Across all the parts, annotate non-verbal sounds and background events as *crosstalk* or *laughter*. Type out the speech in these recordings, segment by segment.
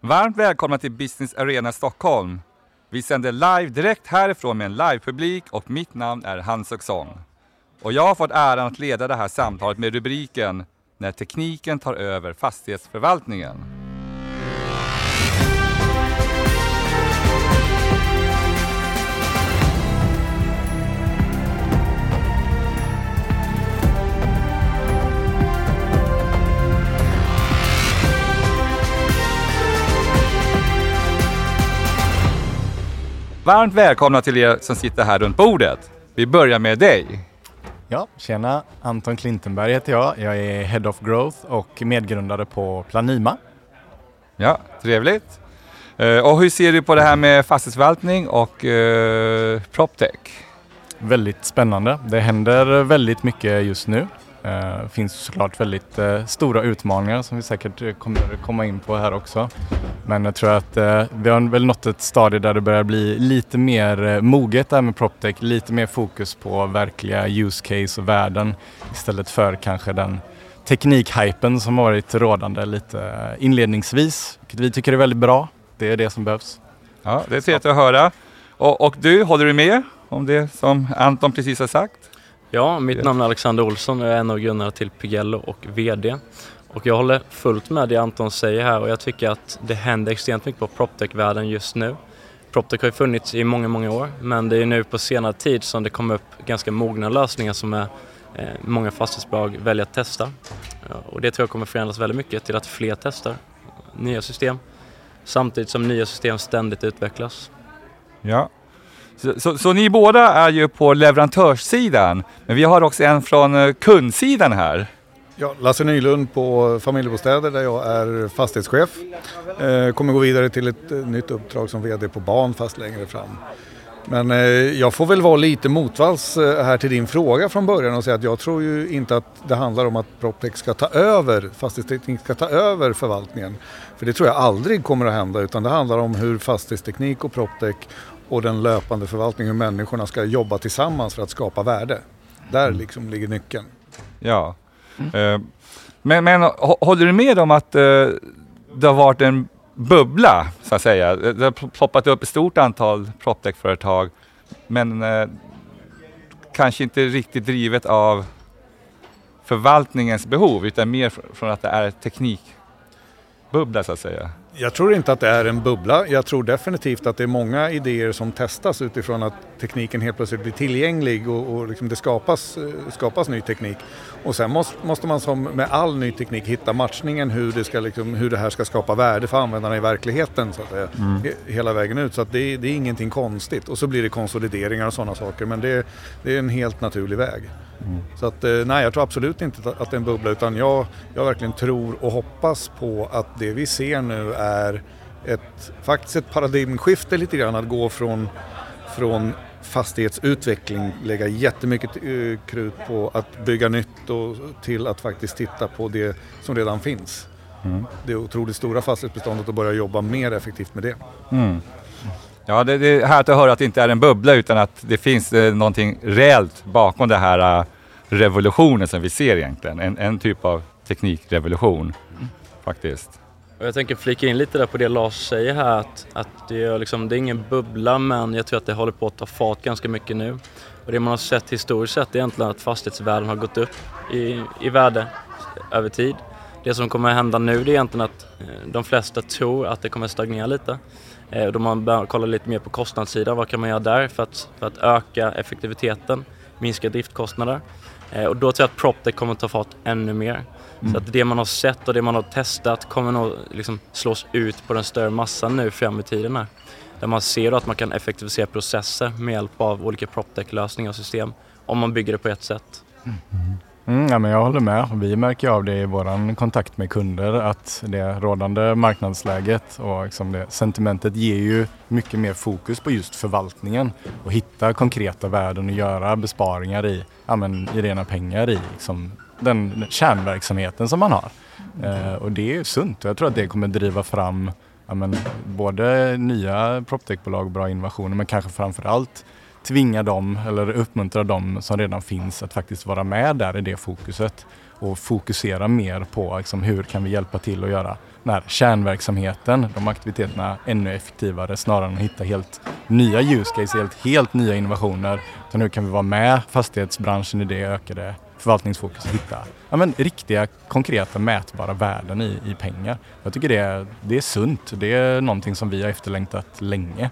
Varmt välkomna till Business Arena Stockholm. Vi sänder live direkt härifrån med en livepublik och mitt namn är Hans Oxon. Och jag har fått äran att leda det här samtalet med rubriken När tekniken tar över fastighetsförvaltningen. Varmt välkomna till er som sitter här runt bordet. Vi börjar med dig. Ja, tjena! Anton Klintenberg heter jag. Jag är Head of Growth och medgrundare på Planima. Ja, trevligt. Eh, Och hur ser du på det här med fastighetsförvaltning och eh, PropTech? Väldigt spännande. Det händer väldigt mycket just nu. Det finns såklart väldigt eh, stora utmaningar som vi säkert eh, kommer komma in på här också. Men jag tror att eh, vi har väl nått ett stadie där det börjar bli lite mer eh, moget där med PropTech. Lite mer fokus på verkliga use case och värden istället för kanske den teknikhypen som har varit rådande lite eh, inledningsvis. Vilket vi tycker är väldigt bra. Det är det som behövs. Ja, det är trevligt att höra. Och, och du, håller du med om det som Anton precis har sagt? Ja, mitt namn är Alexander Olsson och jag är en av grundarna till Pigello och VD. Och jag håller fullt med det Anton säger här och jag tycker att det händer extremt mycket på PropTech-världen just nu. PropTech har ju funnits i många, många år men det är nu på senare tid som det kommer upp ganska mogna lösningar som är, eh, många fastighetsbolag väljer att testa. Ja, och det tror jag kommer förändras väldigt mycket till att fler testar nya system samtidigt som nya system ständigt utvecklas. Ja. Så, så, så ni båda är ju på leverantörssidan, men vi har också en från eh, kundsidan här. Ja, Lasse Nylund på Familjebostäder där jag är fastighetschef. Eh, kommer gå vidare till ett eh, nytt uppdrag som VD på BAN fast längre fram. Men eh, jag får väl vara lite motvalls eh, här till din fråga från början och säga att jag tror ju inte att det handlar om att PropTech ska ta över, fastighetsteknik ska ta över förvaltningen. För det tror jag aldrig kommer att hända utan det handlar om hur fastighetsteknik och PropTech och den löpande förvaltningen, hur människorna ska jobba tillsammans för att skapa värde. Där liksom ligger nyckeln. Ja. Eh, Men, men hå- håller du med om att eh, det har varit en bubbla, så att säga? Det har pl- ploppat upp ett stort antal PropTech-företag, men eh, kanske inte riktigt drivet av förvaltningens behov, utan mer fr- från att det är teknikbubbla, så att säga. Jag tror inte att det är en bubbla. Jag tror definitivt att det är många idéer som testas utifrån att tekniken helt plötsligt blir tillgänglig och, och liksom det skapas, eh, skapas ny teknik. Och sen måste, måste man som med all ny teknik hitta matchningen hur det, ska liksom, hur det här ska skapa värde för användarna i verkligheten så att säga, he, hela vägen ut. Så att det, det är ingenting konstigt. Och så blir det konsolideringar och sådana saker men det, det är en helt naturlig väg. Så att, eh, nej, jag tror absolut inte att det är en bubbla utan jag, jag verkligen tror och hoppas på att det vi ser nu är ett, faktiskt ett paradigmskifte lite grann att gå från, från fastighetsutveckling, lägga jättemycket eh, krut på att bygga nytt och till att faktiskt titta på det som redan finns. Det otroligt stora fastighetsbeståndet och börja jobba mer effektivt med det. Mm. Ja, det, det är härligt att höra att det inte är en bubbla utan att det finns eh, någonting reellt bakom den här eh, revolutionen som vi ser egentligen. En, en typ av teknikrevolution faktiskt. Och jag tänker flika in lite där på det Lars säger här att, att det, är liksom, det är ingen bubbla men jag tror att det håller på att ta fart ganska mycket nu. Och det man har sett historiskt sett är egentligen att fastighetsvärden har gått upp i, i värde över tid. Det som kommer att hända nu det är egentligen att eh, de flesta tror att det kommer att stagnera lite. Eh, då man börjar kolla lite mer på kostnadssidan, vad kan man göra där för att, för att öka effektiviteten, minska driftkostnader. Eh, och då tror jag att PropTech kommer att ta fart ännu mer. Så att det man har sett och det man har testat kommer nog liksom slås ut på den större massan nu fram i tiden här. Där man ser att man kan effektivisera processer med hjälp av olika PropTech-lösningar och system om man bygger det på ett sätt. Mm, Mm, ja, men jag håller med. Vi märker av det i vår kontakt med kunder att det rådande marknadsläget och liksom det sentimentet ger ju mycket mer fokus på just förvaltningen och hitta konkreta värden och göra besparingar i, ja, men, i rena pengar i liksom, den kärnverksamheten som man har. Eh, och det är sunt och jag tror att det kommer driva fram ja, men, både nya proptechbolag och bra innovationer men kanske framför allt tvinga dem eller uppmuntra dem som redan finns att faktiskt vara med där i det fokuset och fokusera mer på liksom, hur kan vi hjälpa till att göra den här kärnverksamheten, de aktiviteterna ännu effektivare snarare än att hitta helt nya use case, helt, helt nya innovationer. Så nu kan vi vara med fastighetsbranschen i det ökade förvaltningsfokus och hitta ja, men, riktiga, konkreta, mätbara värden i, i pengar. Jag tycker det det är sunt. Det är någonting som vi har efterlängtat länge.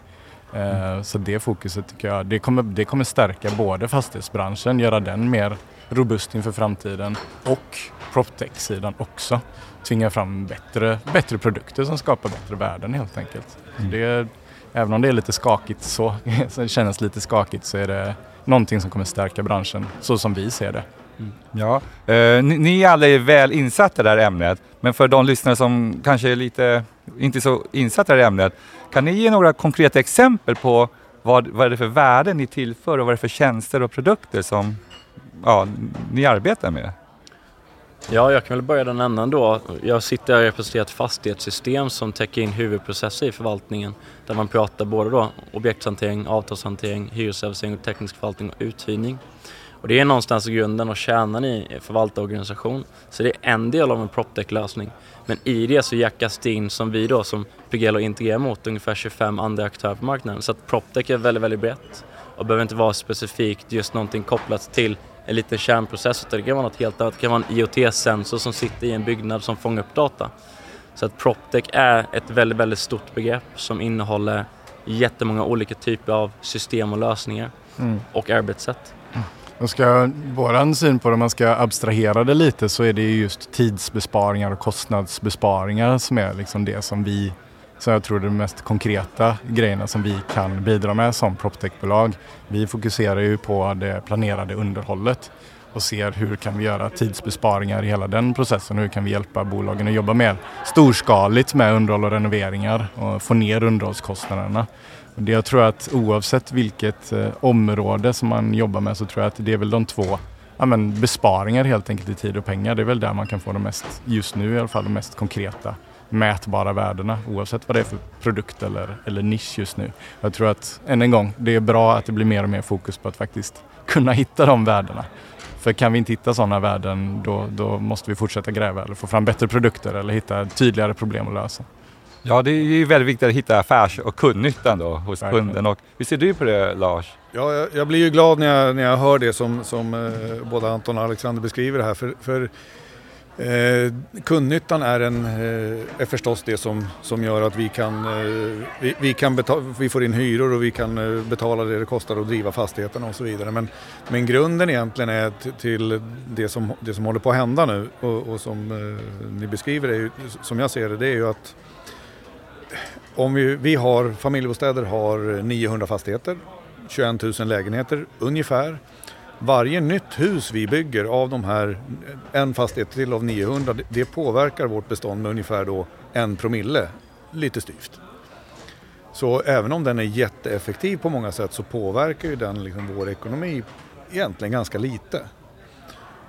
Mm. Så det fokuset tycker jag, det kommer, det kommer stärka både fastighetsbranschen, göra den mer robust inför framtiden och proptech-sidan också. Tvinga fram bättre, bättre produkter som skapar bättre värden helt enkelt. Mm. Det, även om det är lite skakigt så, *laughs* så känns lite skakigt så är det någonting som kommer stärka branschen så som vi ser det. Mm. Ja, eh, ni, ni alla är väl insatta i det här ämnet, men för de lyssnare som kanske är lite inte så insatta i det här ämnet, kan ni ge några konkreta exempel på vad, vad är det för värden ni tillför och vad är det för tjänster och produkter som ja, ni arbetar med? Ja, jag kan väl börja den änden då. Jag sitter och representerar ett fastighetssystem som täcker in huvudprocesser i förvaltningen där man pratar både då objektshantering, avtalshantering, hyresrealisering teknisk förvaltning och uthyrning. Och det är någonstans grunden och kärnan i förvaltarorganisation. Så det är en del av en proptech-lösning. Men i det så jackas det in som vi då som Pigelo integrerar mot ungefär 25 andra aktörer på marknaden. Så att proptech är väldigt, väldigt brett och behöver inte vara specifikt just någonting kopplat till en liten kärnprocess utan det kan vara något helt annat. Det kan vara en IoT-sensor som sitter i en byggnad som fångar upp data. Så att proptech är ett väldigt, väldigt stort begrepp som innehåller jättemånga olika typer av system och lösningar mm. och arbetssätt. Och ska, våran syn på det, om man ska abstrahera det lite, så är det just tidsbesparingar och kostnadsbesparingar som är liksom det som vi, som jag tror är de mest konkreta grejerna som vi kan bidra med som proptechbolag. Vi fokuserar ju på det planerade underhållet och ser hur kan vi göra tidsbesparingar i hela den processen och hur kan vi hjälpa bolagen att jobba mer storskaligt med underhåll och renoveringar och få ner underhållskostnaderna. Det jag tror att oavsett vilket eh, område som man jobbar med så tror jag att det är väl de två ja, men besparingar helt enkelt i tid och pengar. Det är väl där man kan få de mest, just nu i alla fall, de mest konkreta mätbara värdena oavsett vad det är för produkt eller, eller nisch just nu. Jag tror att, än en gång, det är bra att det blir mer och mer fokus på att faktiskt kunna *laughs* hitta de värdena. För kan vi inte hitta sådana värden då, då måste vi fortsätta gräva eller få fram bättre produkter eller hitta tydligare problem att lösa. Ja, det är ju väldigt viktigt att hitta affärs och kundnyttan då hos Verkligen. kunden. Och hur ser du på det Lars? Ja, jag, jag, blir ju glad när jag, när jag hör det som, som eh, både Anton och Alexander beskriver här. För, för eh, kundnyttan är, en, eh, är förstås det som, som gör att vi kan, eh, vi, vi, kan betala, vi får in hyror och vi kan eh, betala det det kostar att driva fastigheterna och så vidare. Men, men grunden egentligen är till det som, det som håller på att hända nu och, och som eh, ni beskriver, är som jag ser det, det är ju att om vi, vi har, familjebostäder har 900 fastigheter, 21 000 lägenheter ungefär. Varje nytt hus vi bygger av de här, en fastighet till av 900, det påverkar vårt bestånd med ungefär då en promille, lite styvt. Så även om den är jätteeffektiv på många sätt så påverkar ju den liksom vår ekonomi egentligen ganska lite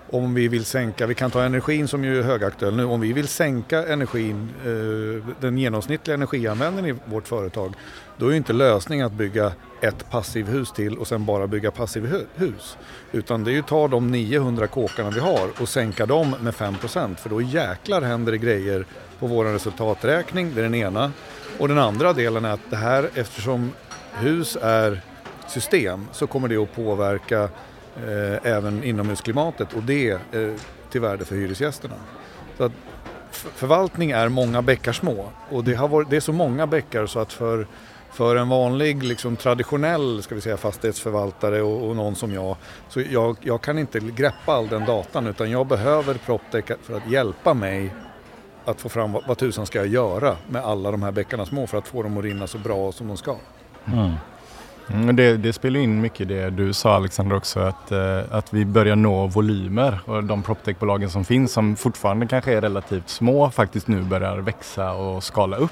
om vi vill sänka, vi kan ta energin som ju är högaktuell nu, om vi vill sänka energin, eh, den genomsnittliga energianvändningen i vårt företag, då är inte lösningen att bygga ett passivhus till och sen bara bygga passivhus. Utan det är ju att ta de 900 kåkarna vi har och sänka dem med 5% för då jäklar händer det grejer på vår resultaträkning, det är den ena. Och den andra delen är att det här, eftersom hus är system, så kommer det att påverka eh, även inomhusklimatet och det eh, till värde för hyresgästerna. Så att förvaltning är många bäckar små och det, har varit, det är så många bäckar så att för, för en vanlig liksom, traditionell ska vi säga, fastighetsförvaltare och, och någon som jag, så jag, jag kan inte greppa all den datan utan jag behöver PropTech för att hjälpa mig att få fram vad, vad tusan ska jag göra med alla de här bäckarna små för att få dem att rinna så bra som de ska. Mm. Mm, det, det, spelar in mycket det du sa Alexander också att, eh, att vi börjar nå volymer och de proptechbolagen som finns som fortfarande kanske är relativt små faktiskt nu börjar växa och skala upp.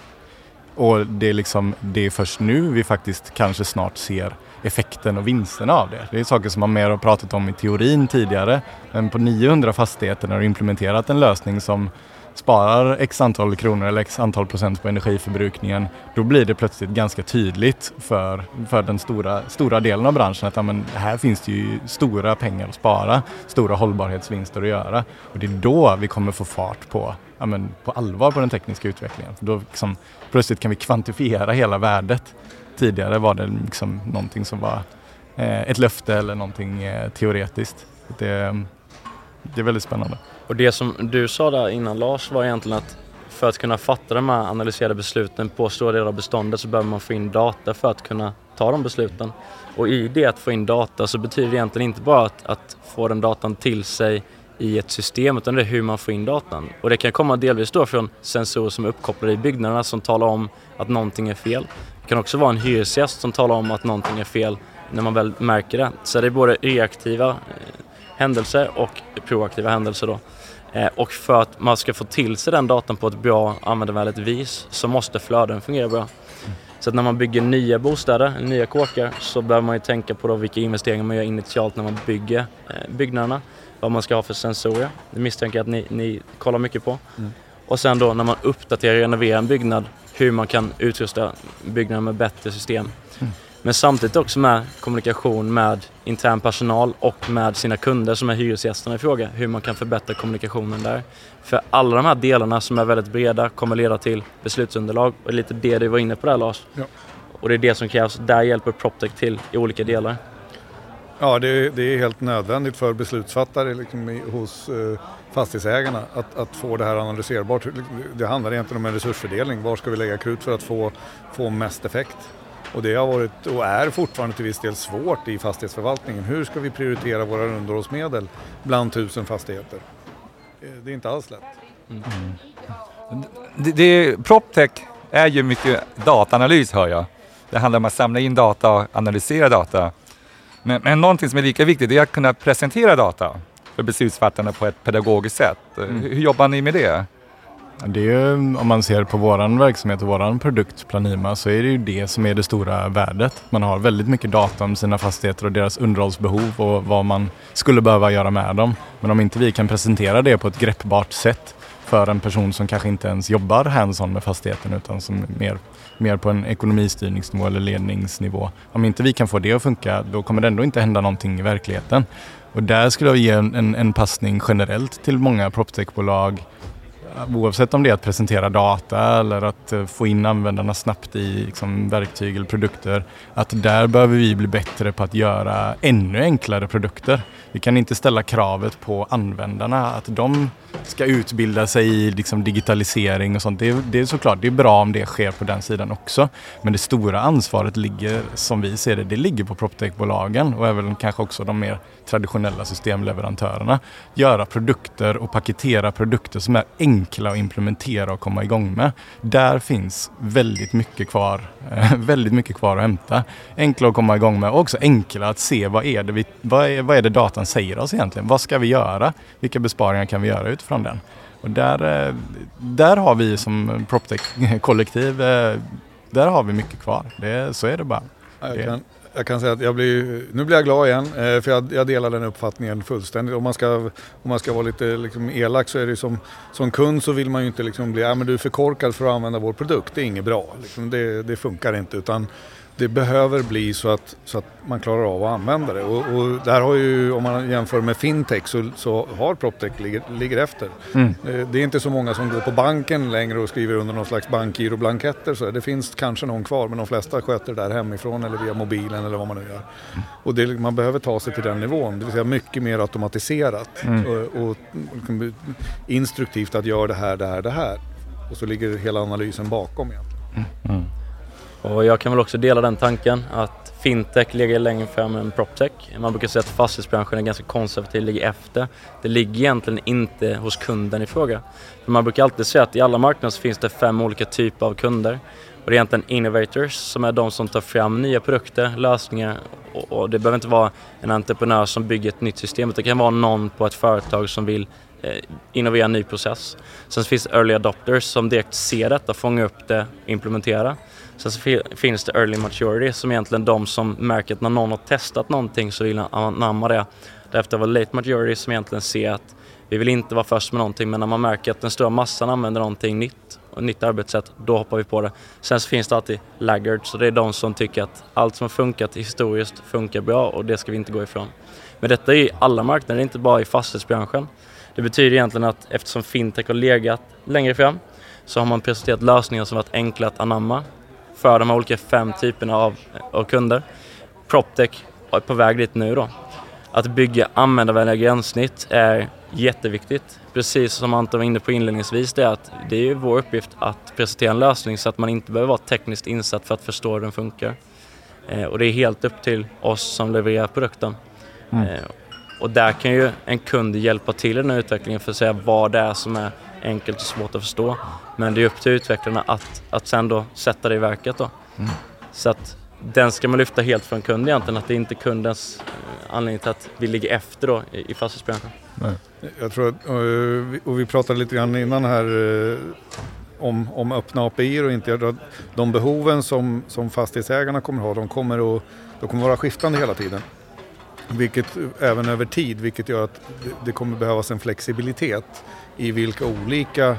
Och det är, liksom, det är först nu vi faktiskt kanske snart ser effekten och vinsterna av det. Det är saker som man mer har pratat om i teorin tidigare men på 900 fastigheter har du implementerat en lösning som sparar x antal kronor eller x antal procent på energiförbrukningen, då blir det plötsligt ganska tydligt för, för den stora, stora delen av branschen att ja, men här finns det ju stora pengar att spara, stora hållbarhetsvinster att göra. Och det är då vi kommer få fart på, ja, men på allvar på den tekniska utvecklingen. Då liksom, plötsligt kan vi kvantifiera hela värdet. Tidigare var det liksom någonting som var eh, ett löfte eller någonting eh, teoretiskt. Det, det är väldigt spännande. Och det som du sa där innan Lars var egentligen att för att kunna fatta de här analyserade besluten på stora delar av beståndet så behöver man få in data för att kunna ta de besluten. Och i det att få in data så betyder det egentligen inte bara att, att få den datan till sig i ett system utan det är hur man får in datan. Och det kan komma delvis då från sensorer som är uppkopplade i byggnaderna som talar om att någonting är fel. Det kan också vara en hyresgäst som talar om att någonting är fel när man väl märker det. Så det är både reaktiva eh, händelser och proaktiva händelser då. Eh, och för att man ska få till sig den datan på ett bra användarvänligt vis så måste flöden fungera bra. Så att när man bygger nya bostäder, nya kåkar, så behöver man ju tänka på då vilka investeringar man gör initialt när man bygger eh, byggnaderna. Vad man ska ha för sensorer. Det misstänker jag att ni, ni kollar mycket på. Mm. Och sen då när man uppdaterar och renoverar en byggnad, hur man kan utrusta byggnaden med bättre system. Mm. Men samtidigt också med kommunikation med intern personal och med sina kunder som är hyresgästerna i fråga. Hur man kan förbättra kommunikationen där. För alla de här delarna som är väldigt breda kommer leda till beslutsunderlag. Och det är lite det du var inne på där Lars. Ja. Och det är det som krävs. Där hjälper Proptech till i olika delar. Ja, det är, det är helt nödvändigt för beslutsfattare liksom, hos eh, fastighetsägarna att, att, få det här analyserbart. Det handlar egentligen om en resursfördelning. Var ska vi lägga krut för att få, få mest effekt? Och det har varit och är fortfarande till viss del svårt i fastighetsförvaltningen. Hur ska vi prioritera våra underhållsmedel bland tusen fastigheter? Eh, det är inte alls lätt. Mm. Det, det, PropTech är ju mycket dataanalys hör jag. Det handlar om att samla in data och analysera data. Men, men någonting som är lika viktigt är att kunna presentera data för beslutsfattarna på ett pedagogiskt sätt. Mm. Hur, hur jobbar ni med det? Det är ju, om man ser på vår verksamhet och vår produkt Planima så är det ju det som är det stora värdet. Man har väldigt mycket data om sina fastigheter och deras underhållsbehov och vad man skulle behöva göra med dem. Men om inte vi kan presentera det på ett greppbart sätt för en person som kanske inte ens jobbar hands-on med fastigheten utan som mer, mer på en ekonomistyrningsnivå eller ledningsnivå. Om inte vi kan få det att funka då kommer det ändå inte hända någonting i verkligheten. Och där skulle jag ge en, en, en passning generellt till många proptechbolag oavsett om det är att presentera data eller att eh, få in användarna snabbt i liksom, verktyg eller produkter, att där behöver vi bli bättre på att göra ännu enklare produkter. Vi kan inte ställa kravet på användarna att de ska utbilda sig i liksom digitalisering och sånt. Det är, det är såklart det är bra om det sker på den sidan också. Men det stora ansvaret ligger, som vi ser det, det ligger på proptechbolagen och även kanske också de mer traditionella systemleverantörerna. Göra produkter och paketera produkter som är enkla att implementera och komma igång med. Där finns väldigt mycket kvar, *laughs* väldigt mycket kvar att hämta. Enkla att komma igång med och också enkla att se vad är det, vi, vad är, vad är det datan säger oss egentligen? Vad ska vi göra? Vilka besparingar kan vi göra utifrån den? Och där, eh, där har vi som PropTech-kollektiv, eh, där har vi mycket kvar. Det, så är det bara. Jag kan, jag kan säga att jag blir, nu blir jag glad igen, eh, för jag, jag delar den uppfattningen fullständigt. Om man ska, om man ska vara lite liksom elak så är det som, som kund så vill man ju inte liksom bli, ja men du är för korkad för att använda vår produkt, det är inget bra. Liksom det, det funkar inte. Utan det behöver bli så att, så att man klarar av att använda det. Och, och där har ju, om man jämför med fintech så, så har proptech ligger, ligger efter. Mm. Det, det, är inte så många som går på banken längre och skriver under någon slags bankgiroblanketter. Så det finns kanske någon kvar men de flesta sköter det där hemifrån eller via mobilen eller vad man nu gör. Och det, man behöver ta sig till den nivån, det vill säga mycket mer automatiserat mm. och, och, och instruktivt att göra det här, det här, det här. Och så ligger hela analysen bakom egentligen. Och jag kan väl också dela den tanken att fintech ligger längre fram än proptech. Man brukar säga att fastighetsbranschen är ganska konservativ, ligger efter. Det ligger egentligen inte hos kunden i fråga. För man brukar alltid säga att i alla marknader så finns det fem olika typer av kunder. Och det är egentligen innovators som är de som tar fram nya produkter, lösningar och, det behöver inte vara en entreprenör som bygger ett nytt system utan det kan vara någon på ett företag som vill eh, innovera en ny process. Sen finns det early adopters som direkt ser detta, fångar upp det, implementerar. Sen så finns det early maturity som egentligen de som märker att när någon har testat någonting så vill anamma det. Därefter var late maturity som egentligen ser att vi vill inte vara först med någonting men när man märker att den stora massan använder någonting nytt och nytt arbetssätt, då hoppar vi på det. Sen så finns det alltid laggards och det är de som tycker att allt som har funkat historiskt funkar bra och det ska vi inte gå ifrån. Men detta är i alla marknader, inte bara i fastighetsbranschen. Det betyder egentligen att eftersom fintech har legat längre fram så har man presenterat lösningar som varit enkla att anamma för de här olika fem typerna av, av kunder. Proptech är på väg dit nu då. Att bygga användarvänliga gränssnitt är jätteviktigt. Precis som Anton var inne på inledningsvis, det är att det är vår uppgift att presentera en lösning så att man inte behöver vara tekniskt insatt för att förstå hur den funkar. Eh, och det är helt upp till oss som levererar produkten. Mm. Eh, och där kan ju en kund hjälpa till i den här utvecklingen för att säga vad det är som är enkelt och svårt att förstå. Men det är upp till utvecklarna att, att sen då sätta det i verket då. Mm. Så att den ska man lyfta helt från kund egentligen, att det är inte kundens eh, anledning till att vi ligger efter då i, i fastighetsbranschen. Jag tror att, och vi pratade lite grann innan här eh, om, om öppna API och inte de behoven som, som fastighetsägarna kommer ha, de kommer, att, de kommer vara skiftande hela tiden. Vilket även över tid, vilket gör att det kommer behövas en flexibilitet i vilka olika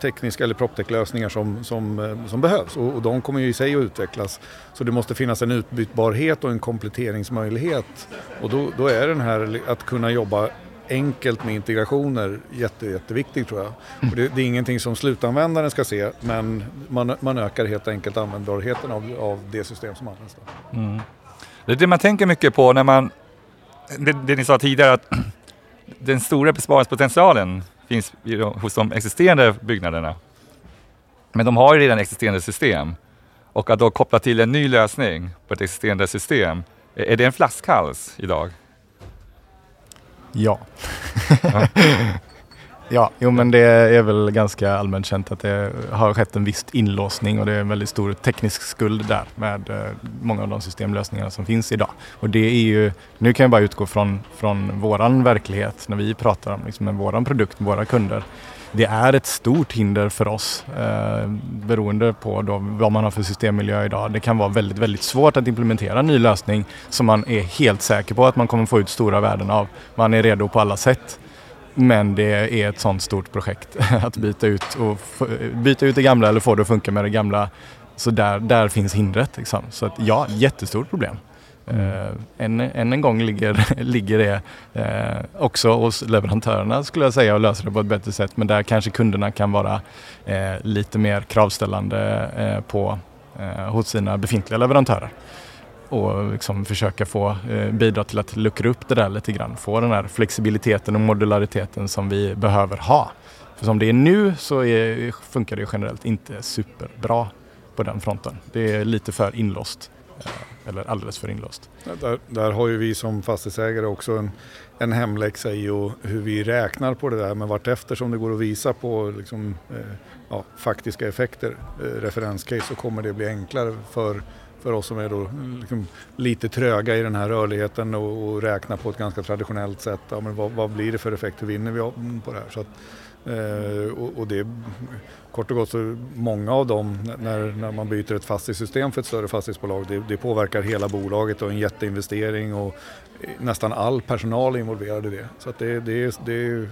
tekniska eller proptech-lösningar som, som, eh, som behövs och, och, de kommer ju i sig att utvecklas. Så det måste finnas en utbytbarhet och en kompletteringsmöjlighet och då, då är den här att kunna jobba enkelt med integrationer jätte, jätteviktigt tror jag. Och det, det, är ingenting som slutanvändaren ska se men man, man ökar helt enkelt användbarheten av, av det system som används. Mm. Det är det man tänker mycket på när man, det, det ni sa tidigare att *clears throat* den stora besparingspotentialen finns hos de existerande byggnaderna. Men de har ju redan existerande system och att då koppla till en ny lösning på ett existerande system, är det en flaskhals idag? Ja. *laughs* ja, jo men det är väl ganska allmänt känt att det har skett en viss inlåsning och det är en väldigt stor teknisk skuld där med eh, många av de systemlösningarna som finns idag. Och det är ju, nu kan jag bara utgå från, från våran verklighet när vi pratar om liksom, våran produkt, våra kunder det är ett stort hinder för oss eh, beroende på då vad man har för systemmiljö idag. Det kan vara väldigt, väldigt svårt att implementera en ny lösning som man är helt säker på att man kommer få ut stora värden av. Man är redo på alla sätt. Men det är ett sånt stort projekt *laughs* att byta ut, och byta ut det gamla eller få det att funka med det gamla. Så där, där finns hindret. Liksom. Så att, ja, jättestort problem. Uh, än, än en gång ligger, *laughs* ligger det uh, också hos leverantörerna skulle jag säga och löser det på ett bättre sätt. Men där kanske kunderna kan vara uh, lite mer kravställande på, hos sina befintliga leverantörer. Och liksom försöka få eh, bidra till att luckra upp det där lite grann. Få den här flexibiliteten och modulariteten som vi behöver ha. För som det är nu så är, funkar det generellt inte superbra på den fronten. Det är lite för inlåst eh, eller alldeles för inlåst. Där, där har ju vi som fastighetsägare också en, en hemläxa i och hur vi räknar på det där men vartefter som det går att visa på liksom, eh, ja, faktiska effekter, eh, referenscase, så kommer det bli enklare för för oss som är då mm, liksom lite tröga i den här rörligheten och, och räknar på ett ganska traditionellt sätt. Ja, men vad, vad, blir det för effekt? Hur vinner vi mm, på det här? Så att, eh, och, och, det kort och gott så många av dem när, när man byter ett fastighetssystem för ett större fastighetsbolag det, det påverkar hela bolaget och en jätteinvestering och eh, nästan all personal är involverad i det. Så att det, det, det,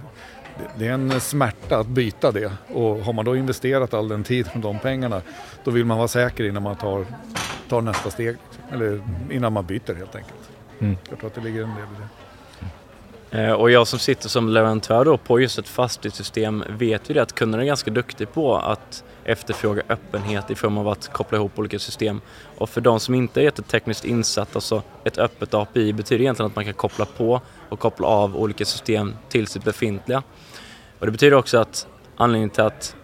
det är en smärta att byta det och har man då investerat all den tiden och de pengarna då vill man vara säker innan man tar, tar nästa steg. Eller innan man byter helt enkelt. Mm. Jag tror att det ligger en del i det. Eh, och jag som sitter som leverantör då på just ett fastighetssystem vet ju det att kunderna är ganska duktiga på att efterfråga öppenhet i form av att koppla ihop olika system. Och för de som inte är jättetekniskt insatta så ett öppet API betyder egentligen att man kan koppla på och koppla av olika system till sitt befintliga. Och det betyder också att anledningen till att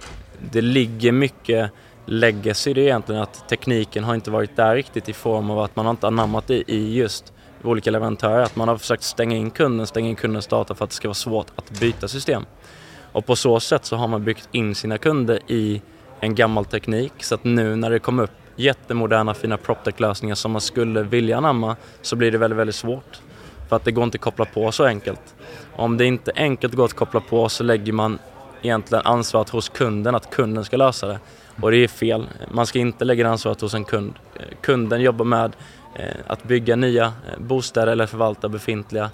det ligger mycket legacy det är egentligen att tekniken har inte varit där riktigt i form av att man har inte anammat det i just olika leverantörer. Att man har försökt stänga in kunden, stänga in kundens data för att det ska vara svårt att byta system. Och på så sätt så har man byggt in sina kunder i en gammal teknik så att nu när det kommer upp jättemoderna fina proptech-lösningar som man skulle vilja anamma så blir det väldigt, väldigt svårt. För att det går inte att koppla på så enkelt. Om det inte enkelt går att koppla på så lägger man egentligen ansvaret hos kunden, att kunden ska lösa det. Och det är fel. Man ska inte lägga ansvaret hos en kund. Kunden jobbar med Eh, att bygga nya eh, bostäder eller förvalta befintliga.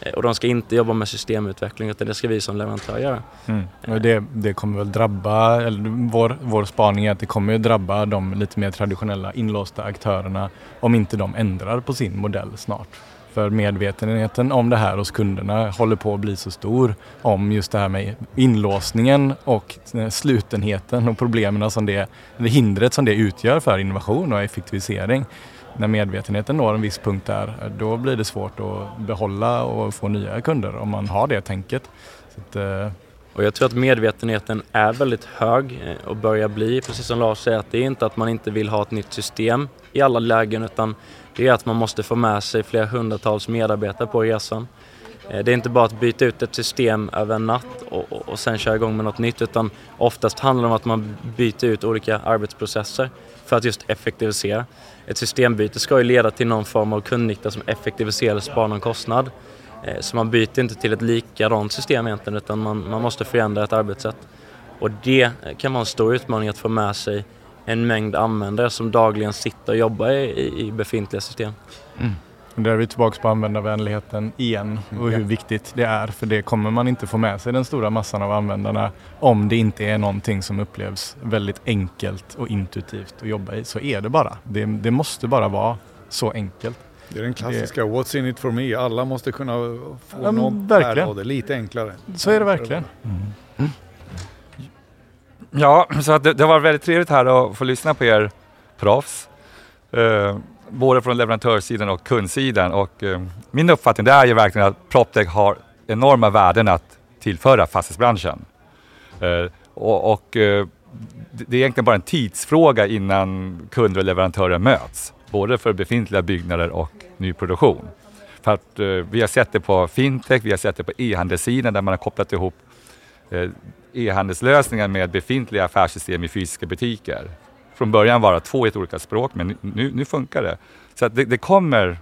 Eh, och de ska inte jobba med systemutveckling utan det ska vi som leverantör göra. Mm. Och det, det kommer väl drabba, eller vår, vår spaning är att det kommer ju drabba de lite mer traditionella inlåsta aktörerna om inte de ändrar på sin modell snart. För medvetenheten om det här hos kunderna håller på att bli så stor om just det här med inlåsningen och eh, slutenheten och problemen som det, det hindret som det utgör för innovation och effektivisering när medvetenheten når en viss punkt där, eh, då blir det svårt att behålla och få nya kunder om man har det tänket. Att, eh... och jag tror att medvetenheten är väldigt hög eh, och börjar bli, precis som Lars säger, att det är inte att man inte vill ha ett nytt system i alla lägen utan det är att man måste få med sig flera hundratals medarbetare på resan. Eh, det är inte bara att byta ut ett system över en natt och, och, och sen köra igång med något nytt utan oftast handlar det om att man byter ut olika arbetsprocesser för att just effektivisera. Ett systembyte ska ju leda till någon form av kundnytta som effektiviserar och sparar någon kostnad. Eh, så man byter inte till ett likadant system egentligen utan man, man måste förändra ett arbetssätt. Och det kan vara en stor utmaning att få med sig en mängd användare som dagligen sitter och jobbar i, i befintliga system. Mm. Där är vi tillbaka på användarvänligheten igen och hur viktigt det är. För det kommer man inte få med sig den stora massan av användarna om det inte är någonting som upplevs väldigt enkelt och intuitivt att jobba i. Så är det bara. Det, det måste bara vara så enkelt. Det är den klassiska det... “What's in it for me?” Alla måste kunna få ja, något verkligen. av det, lite enklare. Så är det verkligen. Mm. Ja, så att det, det var väldigt trevligt här att få lyssna på er proffs. Eh, både från leverantörssidan och kundsidan. Och, eh, min uppfattning det är ju verkligen att PropTech har enorma värden att tillföra fastighetsbranschen. Eh, och, och eh, det är egentligen bara en tidsfråga innan kunder och leverantörer möts. Både för befintliga byggnader och nyproduktion. För att, eh, vi har sett det på fintech, vi har sett det på e-handelssidan där man har kopplat ihop eh, e-handelslösningar med befintliga affärssystem i fysiska butiker från början var det två helt olika språk, men nu, nu funkar det. Så det, det, kommer,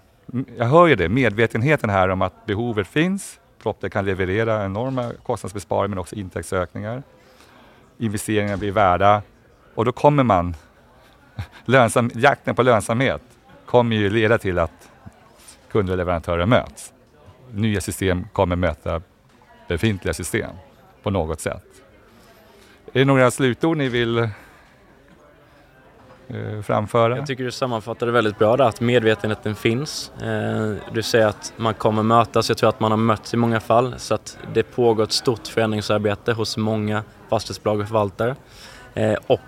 jag hör ju det, medvetenheten här om att behovet finns. propter kan leverera enorma kostnadsbesparingar men också intäktsökningar. Investeringar blir värda och då kommer man, *laughs* lönsam, jakten på lönsamhet kommer ju leda till att kunder och leverantörer möts. Nya system kommer möta befintliga system på något sätt. Är det några slutord ni vill Eh, framföra. Jag tycker du sammanfattade väldigt bra där, att medvetenheten finns. Eh, du säger att man kommer mötas, jag tror att man har mötts i många fall, så att det pågår ett stort förändringsarbete hos många fastighetsbolag och förvaltare eh, och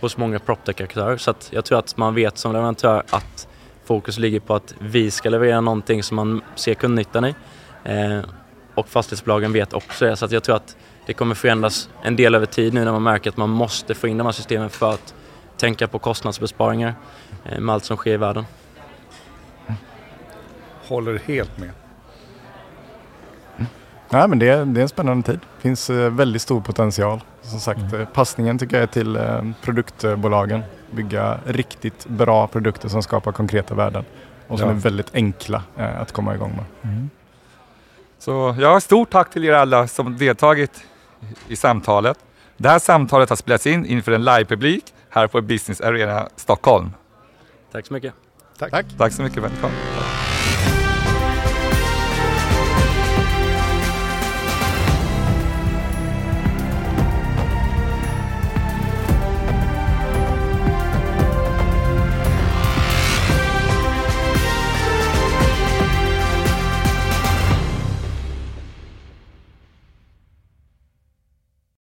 hos många proptech-aktörer. Så att jag tror att man vet som leverantör att fokus ligger på att vi ska leverera någonting som man ser kundnyttan i. Eh, och fastighetsbolagen vet också det, så att jag tror att det kommer förändras en del över tid nu när man märker att man måste få in de här systemen för att tänka på kostnadsbesparingar eh, med allt som sker i världen. Håller helt med. Nej, men det, är, det är en spännande tid. Det finns eh, väldigt stor potential. Som sagt, mm. Eh, passningen tycker jag är till produktbolagen. Bygga riktigt bra produkter som skapar konkreta värden och som ja. är väldigt enkla att komma igång med. Mm. Så ja, stort tack till er alla som deltagit i samtalet. Det här samtalet har spelats in inför en livepublik här på Business Arena Stockholm. Tack så mycket. Tack. Tack, Tack så mycket, välkommen.